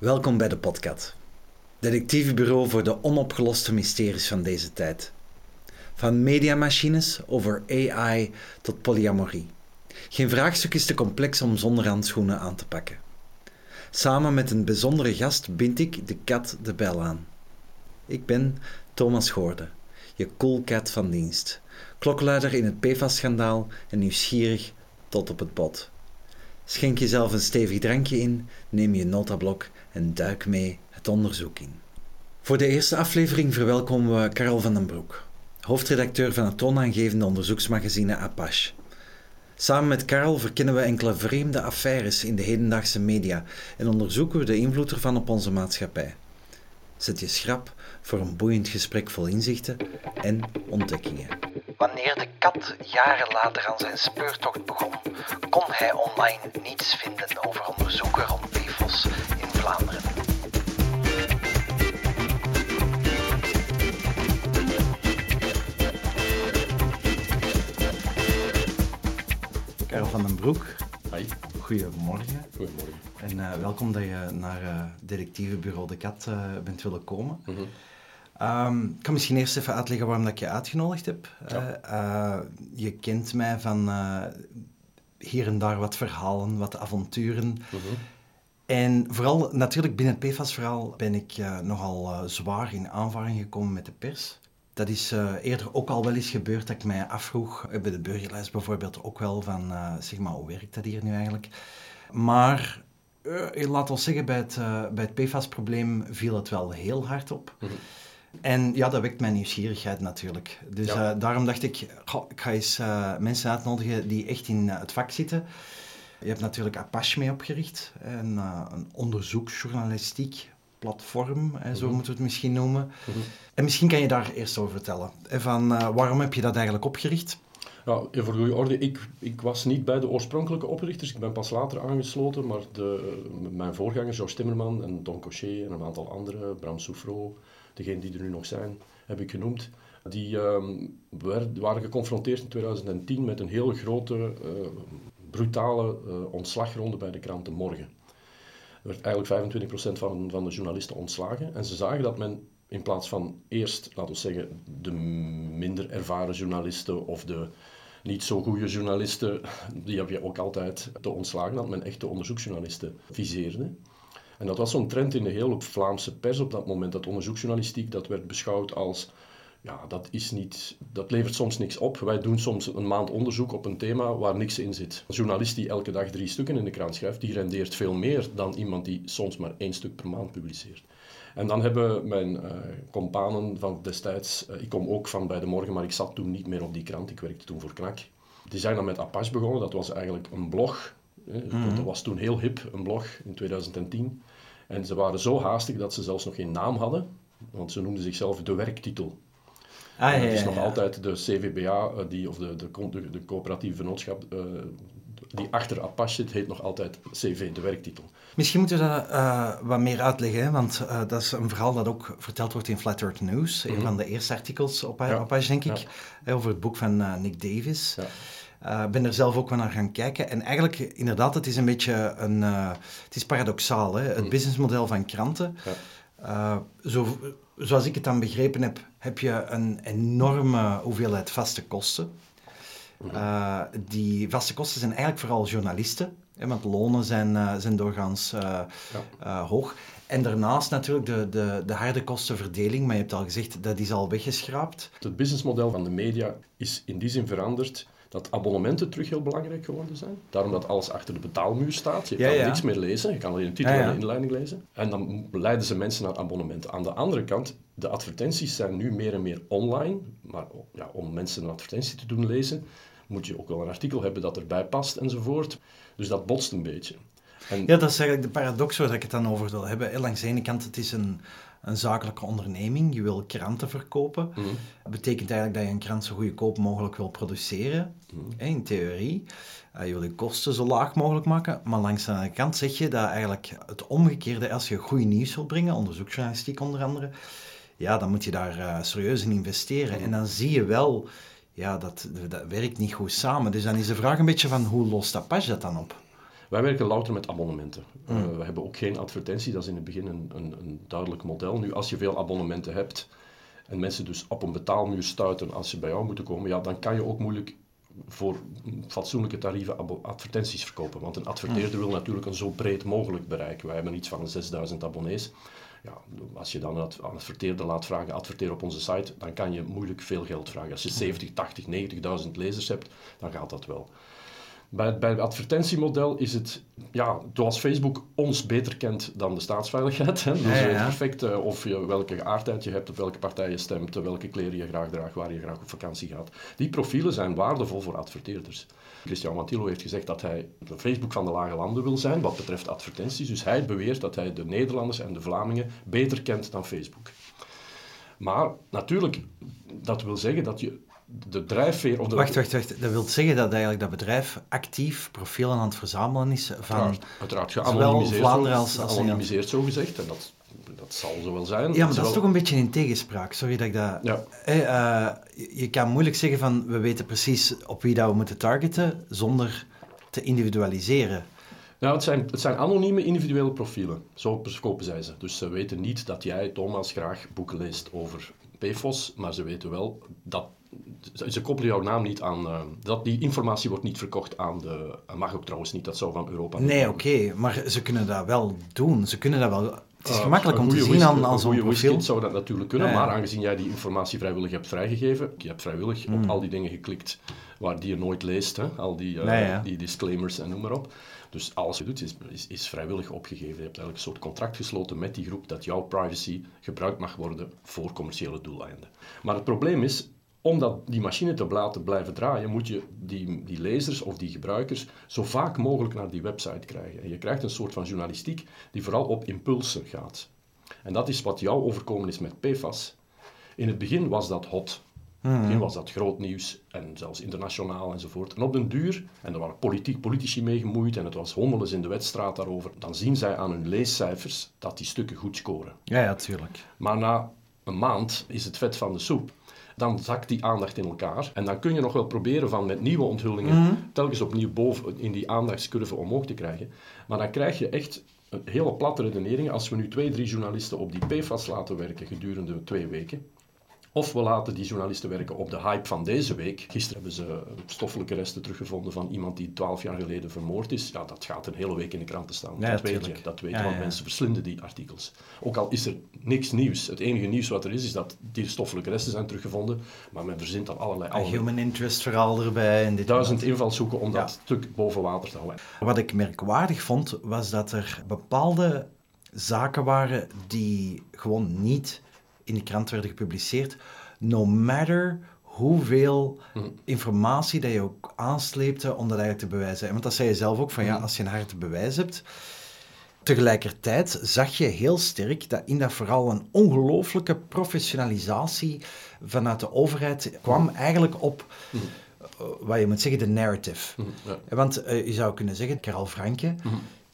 Welkom bij de podcast. Detectivebureau voor de onopgeloste mysteries van deze tijd. Van mediamachines over AI tot polyamorie. Geen vraagstuk is te complex om zonder handschoenen aan te pakken. Samen met een bijzondere gast bind ik de kat de bel aan. Ik ben Thomas Goorde, je cool cat van dienst, klokluider in het PFAS-schandaal en nieuwsgierig tot op het bot. Schenk jezelf een stevig drankje in, neem je notablok en duik mee het onderzoek in. Voor de eerste aflevering verwelkomen we Karel van den Broek, hoofdredacteur van het toonaangevende onderzoeksmagazine Apache. Samen met Karel verkennen we enkele vreemde affaires in de hedendaagse media en onderzoeken we de invloed ervan op onze maatschappij. Zet je schrap voor een boeiend gesprek vol inzichten en ontdekkingen. Wanneer de kat jaren later aan zijn speurtocht begon, kon hij online niets vinden over onderzoeken rond PFOS Vlaanderen. Karel van den Broek, Hoi, goedemorgen. goedemorgen. En eh, welkom dat je naar eh detectivebureau De Kat eh, bent willen komen. Mhm. Ehm, ik kan misschien eerst even uitleggen waarom dat ik je uitgenodigd heb. Ja. Eh, eh, je kent mij van eh, hier en daar wat verhalen, wat avonturen. Mhm. En vooral natuurlijk binnen het PFAS-verhaal ben ik eh, nogal eh, zwaar in aanvaring gekomen met de pers. Dat is eh, eerder ook al wel eens gebeurd dat ik mij afvroeg, bij de burgerlijst bijvoorbeeld ook wel, van zeg maar, hoe werkt dat hier nu eigenlijk? Maar laat ons zeggen, bij het, bij het PFAS-probleem viel het wel heel hard op. Mhm. En ja, dat wekt mijn nieuwsgierigheid natuurlijk. Dus Ja. daarom dacht ik, goh, ik ga eens mensen uitnodigen die echt in het vak zitten. Je hebt natuurlijk Apache mee opgericht, een, eh, een onderzoeksjournalistiek platform, eh, zo Mhm. moeten we het misschien noemen. Mhm. En misschien kan je daar eerst over vertellen. Van, eh, waarom heb je dat eigenlijk opgericht? Ja, even voor goede orde, ik, ik was niet bij de oorspronkelijke oprichters. Ik ben pas later aangesloten, maar de, mijn voorgangers, Georges Timmerman en Don Cochet en een aantal anderen, Bram Soufro, degenen die er nu nog zijn, heb ik genoemd. Die ehm, werd- waren geconfronteerd in 2010 met een heel grote, eh, brutale eh, ontslagronde bij de krant De Morgen. Er werd eigenlijk 25% van, van de journalisten ontslagen. En ze zagen dat men in plaats van eerst, laten we zeggen, de minder ervaren journalisten of de niet zo goede journalisten, die heb je ook altijd te ontslagen, dat men echt de onderzoeksjournalisten viseerde. En dat was zo'n trend in de hele Vlaamse pers op dat moment, dat onderzoeksjournalistiek, dat werd beschouwd als, ja, dat is niet, dat levert soms niks op. Wij doen soms een maand onderzoek op een thema waar niks in zit. Een journalist die elke dag drie stukken in de krant schrijft, die rendeert veel meer dan iemand die soms maar één stuk per maand publiceert. En dan hebben mijn eh companen van destijds, eh, ik kom ook van bij de morgen, maar ik zat toen niet meer op die krant, ik werkte toen voor Knak. Die zijn dan met Apache begonnen, dat was eigenlijk een blog. eh, Dat was toen heel hip, een blog in 2010. En ze waren zo haastig dat ze zelfs nog geen naam hadden, want ze noemden zichzelf de werktitel. Ah, het is nog altijd de CVBA, eh, die, of de, de, de, de coöperatieve vennootschap, eh, die achter Apache zit, heet nog altijd CV, de werktitel. Misschien moeten we dat eh, wat meer uitleggen, hè, want dat is een verhaal dat ook verteld wordt in Flat Earth News, een Mhm. van de eerste artikels op Ja. Apache, denk ik, Ja. over het boek van Nick Davis. Ja. Ik ben er zelf ook wel naar gaan kijken. En eigenlijk, inderdaad, het is een beetje een... het is paradoxaal, hè? Het Mhm. businessmodel van kranten. Ja. Zo, zoals ik het dan begrepen heb, heb je een enorme hoeveelheid vaste kosten. Mhm. Eh, die vaste kosten zijn eigenlijk vooral journalisten, hè, want lonen zijn, eh, zijn doorgaans eh, hoog. En daarnaast natuurlijk de, de, de harde kostenverdeling, maar je hebt al gezegd, dat is al weggeschraapt. Het businessmodel van de media is in die zin veranderd dat abonnementen terug heel belangrijk geworden zijn. Daarom dat alles achter de betaalmuur staat. Je Ja, kan ja. niks meer lezen, je kan alleen de titel ja. en de inleiding lezen. En dan leiden ze mensen naar abonnementen. Aan de andere kant, de advertenties zijn nu meer en meer online. Maar ja, om mensen een advertentie te doen lezen, moet je ook wel een artikel hebben dat erbij past enzovoort. Dus dat botst een beetje. En Ja, dat is eigenlijk de paradox waar ik het dan over wil hebben. Langs de ene kant, het is een, een zakelijke onderneming. Je wil kranten verkopen. Mhm. Dat betekent eigenlijk dat je een krant zo goedkoop mogelijk wil produceren, Mhm. in theorie. Eh, je wil je kosten zo laag mogelijk maken. Maar langs de andere kant zeg je dat eigenlijk het omgekeerde, als je goed nieuws wil brengen, onderzoeksjournalistiek onder andere, ja, dan moet je daar eh, serieus in investeren. Mhm. En dan zie je wel, ja, dat, dat werkt niet goed samen. Dus dan is de vraag een beetje van, hoe lost Apache dat dan op? Wij werken louter met abonnementen. Mm. we hebben ook geen advertentie, dat is in het begin een, een, een duidelijk model. Nu, als je veel abonnementen hebt en mensen dus op een betaalmuur stuiten als ze bij jou moeten komen, ja, dan kan je ook moeilijk voor fatsoenlijke tarieven advertenties verkopen. Want een adverteerder wil natuurlijk een zo breed mogelijk bereik. Wij hebben iets van 6000 abonnees. Ja, als je dan een adverteerder laat vragen, adverteer op onze site, dan kan je moeilijk veel geld vragen. Als je 70, 80, 90.000 lezers hebt, dan gaat dat wel. Bij, bij het advertentiemodel is het, ja, zoals Facebook ons beter kent dan de staatsveiligheid. Hè? Dus ja, weet perfect uh, of je, welke geaardheid je hebt, op welke partij je stemt, welke kleren je graag draagt, waar je graag op vakantie gaat. Die profielen zijn waardevol voor adverteerders. Christian Mantillo heeft gezegd dat hij de Facebook van de lage landen wil zijn wat betreft advertenties. Dus hij beweert dat hij de Nederlanders en de Vlamingen beter kent dan Facebook. Maar natuurlijk, dat wil zeggen dat je de drijfveer... Of de... Wacht, wacht, wacht. Dat wil zeggen dat eigenlijk dat bedrijf actief profielen aan het verzamelen is van... Uiteraard, geanonimiseerd, Vlaanderen als, als geanonimiseerd zo gezegd. En dat, dat zal zo wel zijn. Ja, maar dat is toch een beetje in tegenspraak. Sorry dat ik dat... Ja. Eh, je kan moeilijk zeggen van, we weten precies op wie dat we moeten targeten, zonder te individualiseren. Nou, het zijn, het zijn anonieme individuele profielen. Zo verkopen zij ze. Dus ze weten niet dat jij, Thomas, graag boeken leest over PFOS, maar ze weten wel dat ze koppelen jouw naam niet aan. Uh, dat, die informatie wordt niet verkocht aan de. mag ook trouwens niet, dat zou van Europa. Nee, oké, maar ze kunnen dat wel doen. Ze kunnen dat wel. Het is uh, gemakkelijk om te zien aan, aan zo'n profiel. Zou dat natuurlijk kunnen, maar aangezien jij die informatie vrijwillig hebt vrijgegeven, je hebt vrijwillig op hmm. al die dingen geklikt waar die je nooit leest, hè, al die, uh, die disclaimers en noem maar op. Dus alles je doet is, is, is, vrijwillig opgegeven. Je hebt eigenlijk een soort contract gesloten met die groep dat jouw privacy gebruikt mag worden voor commerciële doeleinden. Maar het probleem is, om dat, die machine te laten blijven draaien, moet je die, die lezers of die gebruikers zo vaak mogelijk naar die website krijgen. En je krijgt een soort van journalistiek die vooral op impulsen gaat. En dat is wat jou overkomen is met PFAS. In het begin was dat hot. In het begin was dat groot nieuws en zelfs internationaal enzovoort. En op den duur, en er waren politiek, politici mee gemoeid en het was hommeles in de wedstraat daarover, dan zien zij aan hun leescijfers dat die stukken goed scoren. Ja, ja, tuurlijk. Maar na een maand is het vet van de soep dan zakt die aandacht in elkaar. En dan kun je nog wel proberen van met nieuwe onthullingen mhm. telkens opnieuw boven in die aandachtscurve omhoog te krijgen. Maar dan krijg je echt een hele platte redenering. Als we nu twee, drie journalisten op die PFAS laten werken gedurende twee weken, of we laten die journalisten werken op de hype van deze week. Gisteren hebben ze stoffelijke resten teruggevonden van iemand die twaalf jaar geleden vermoord is. Ja, dat gaat een hele week in de kranten staan. dat, weet je, dat weet je, want mensen verslinden die artikels. Ook al is er niks nieuws. Het enige nieuws wat er is, is dat die stoffelijke resten zijn teruggevonden. Maar men verzint dan allerlei... Een human interest verhaal erbij. En dit Duizend invalshoeken om dat stuk boven water te houden. Wat ik merkwaardig vond, was dat er bepaalde zaken waren die gewoon niet in de krant werden gepubliceerd, no matter hoeveel mhm. informatie dat je ook aansleepte om dat eigenlijk te bewijzen. Want dat zei je zelf ook, van ja, mhm. als je een harde bewijs hebt... Tegelijkertijd zag je heel sterk dat in dat vooral een ongelooflijke professionalisatie vanuit de overheid kwam eigenlijk op... Mm wat je moet zeggen, de narrative. Want uh, je zou kunnen zeggen, Karel Franke,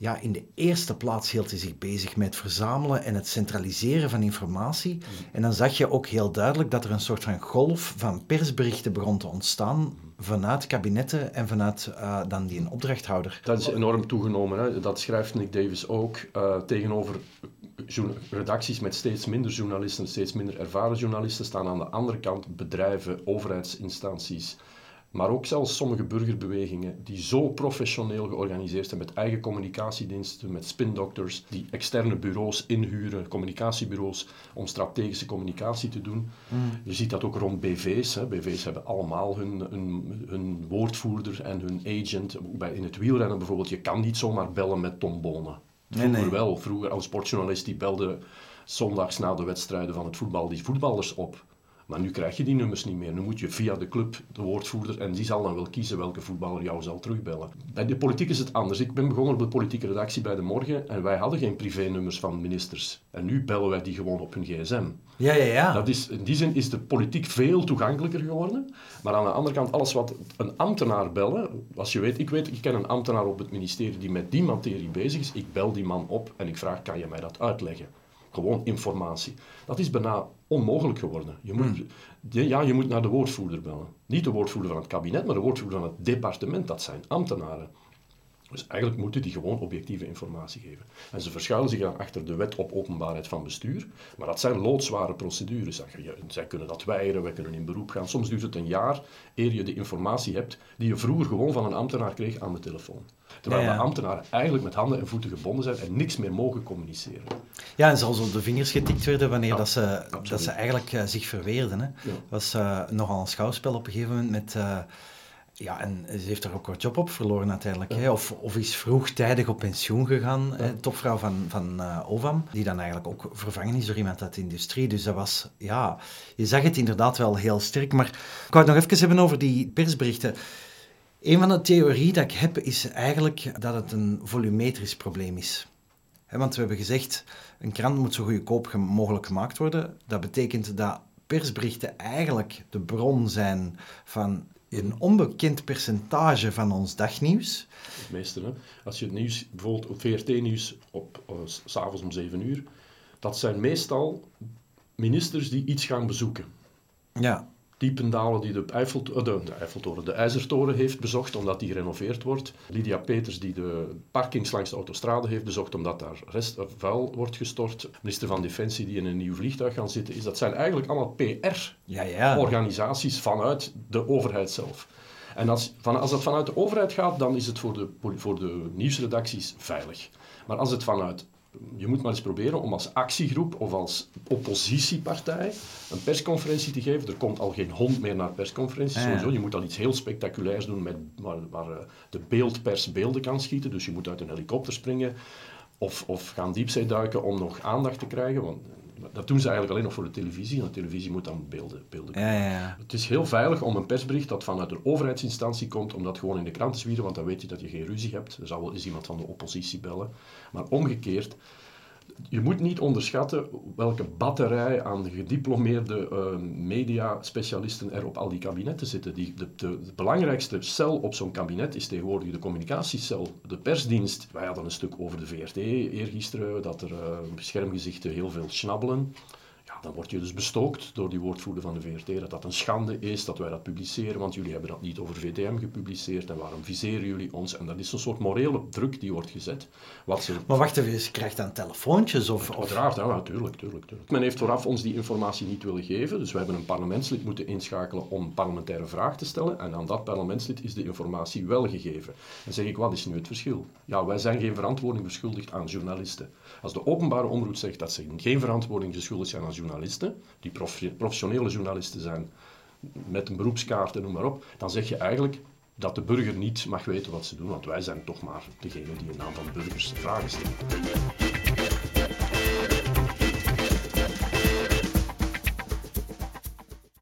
ja, in de eerste plaats hield hij zich bezig met het verzamelen en het centraliseren van informatie. Mm. En dan zag je ook heel duidelijk dat er een soort van golf van persberichten begon te ontstaan vanuit kabinetten en vanuit uh, dan die een opdrachthouder. Dat is enorm toegenomen. Hè? Dat schrijft Nick Davis ook uh, tegenover redacties met steeds minder journalisten, steeds minder ervaren journalisten, staan aan de andere kant bedrijven, overheidsinstanties, maar ook zelfs sommige burgerbewegingen die zo professioneel georganiseerd zijn met eigen communicatiediensten, met spindokters, die externe bureaus inhuren, communicatiebureaus, om strategische communicatie te doen. Mm. Je ziet dat ook rond BV's. Hè. BV's hebben allemaal hun, hun, hun woordvoerder en hun agent. Bij, in het wielrennen bijvoorbeeld, je kan niet zomaar bellen met Tom Bonen. Vroeger wel. Vroeger als sportjournalist die belde zondags na de wedstrijden van het voetbal die voetballers op. Maar nu krijg je die nummers niet meer. Nu moet je via de club, de woordvoerder, en die zal dan wel kiezen welke voetballer jou zal terugbellen. Bij de politiek is het anders. Ik ben begonnen op de politieke redactie bij De Morgen en wij hadden geen privé-nummers van ministers. En nu bellen wij die gewoon op hun gsm. Ja, ja, ja. Dat is, in die zin is de politiek veel toegankelijker geworden. Maar aan de andere kant, alles wat een ambtenaar bellen... Als je weet, ik weet, ik ken een ambtenaar op het ministerie die met die materie bezig is. Ik bel die man op en ik vraag, kan je mij dat uitleggen? Gewoon informatie. Dat is bijna onmogelijk geworden. Je moet, hmm. ja, je moet naar de woordvoerder bellen. Niet de woordvoerder van het kabinet, maar de woordvoerder van het departement. Dat zijn ambtenaren. Dus eigenlijk moeten die gewoon objectieve informatie geven. En ze verschuilen zich dan achter de wet op openbaarheid van bestuur, maar dat zijn loodzware procedures. Zij kunnen dat weigeren, wij kunnen in beroep gaan. Soms duurt het een jaar eer je de informatie hebt die je vroeger gewoon van een ambtenaar kreeg aan de telefoon. Terwijl ja, ambtenaren eigenlijk met handen en voeten gebonden zijn en niks meer mogen communiceren. Ja, en zelfs op de vingers getikt werden wanneer dat ze, dat ze eigenlijk uh, zich verweerden. Hè. Was uh, nogal een schouwspel op een gegeven moment met... Uh, ja, en ze heeft er ook haar job op verloren uiteindelijk. Hè? Of, of is vroegtijdig op pensioen gegaan. Hè? Topvrouw van, van uh, Ovam, die dan eigenlijk ook vervangen is door iemand uit de industrie. Dus dat was, ja, je zag het inderdaad wel heel sterk. Maar ik wou het nog even hebben over die persberichten. Een van de theorieën dat ik heb is eigenlijk dat het een volumetrisch probleem is. want we hebben gezegd, een krant moet zo goedkoop mogelijk gemaakt worden. Dat betekent dat persberichten eigenlijk de bron zijn van een onbekend percentage van ons dagnieuws. Het meeste, hè. Als je het nieuws, bijvoorbeeld op VRT-nieuws op uh, s'avonds om 7 uur, dat zijn meestal ministers die iets gaan bezoeken. Ja. Diependalen die de, Eiffel, eh, de, de Eiffeltoren, de IJzertoren heeft bezocht omdat die gerenoveerd wordt. Lydia Peters die de parkings langs de autostrade heeft bezocht omdat daar rest, uh, vuil wordt gestort. Minister van Defensie die in een nieuw vliegtuig gaan zitten. Is, dat zijn eigenlijk allemaal PR-organisaties ja, ja. vanuit de overheid zelf. En als, van, als dat vanuit de overheid gaat, dan is het voor de, voor de nieuwsredacties veilig. Maar als het vanuit je moet maar eens proberen om als actiegroep of als oppositiepartij een persconferentie te geven. Er komt al geen hond meer naar persconferenties. Ah, sowieso. Je moet al iets heel spectaculairs doen met, waar, waar eh, de beeldpers beelden kan schieten. Dus je moet uit een helikopter springen of, of gaan diepzee duiken om nog aandacht te krijgen. Want dat doen ze eigenlijk alleen nog voor de televisie. En de televisie moet dan beelden, beelden ja, ja, ja. Het is heel veilig om een persbericht dat vanuit een overheidsinstantie komt, om dat gewoon in de krant te zwieren, want dan weet je dat je geen ruzie hebt. Er zal wel eens iemand van de oppositie bellen. Maar omgekeerd, je moet niet onderschatten welke batterij aan gediplomeerde uh, media-specialisten er op al die kabinetten zitten. Die, de, de, belangrijkste cel op zo'n kabinet is tegenwoordig de communicatiecel, de persdienst. Wij hadden een stuk over de VRT eergisteren, dat er uh, schermgezichten heel veel snabbelen dan word je dus bestookt door die woordvoerder van de VRT dat dat een schande is dat wij dat publiceren, want jullie hebben dat niet over VTM gepubliceerd en waarom viseren jullie ons? En dat is een soort morele druk die wordt gezet. Wat ze... Maar wacht even, je krijgt dan telefoontjes? Of, Uiteraard, ja, natuurlijk, natuurlijk, natuurlijk. Men heeft vooraf ons die informatie niet willen geven, dus we hebben een parlementslid moeten inschakelen om parlementaire vraag te stellen en aan dat parlementslid is de informatie wel gegeven. Dan zeg ik, wat is nu het verschil? Ja, wij zijn geen verantwoording verschuldigd aan journalisten. Als de openbare omroep zegt dat ze geen verantwoording verschuldigd zijn aan journalisten, die professionele journalisten zijn met een beroepskaart en noem maar op, dan zeg je eigenlijk dat de burger niet mag weten wat ze doen, want wij zijn toch maar degene die in naam van burgers vragen stellen.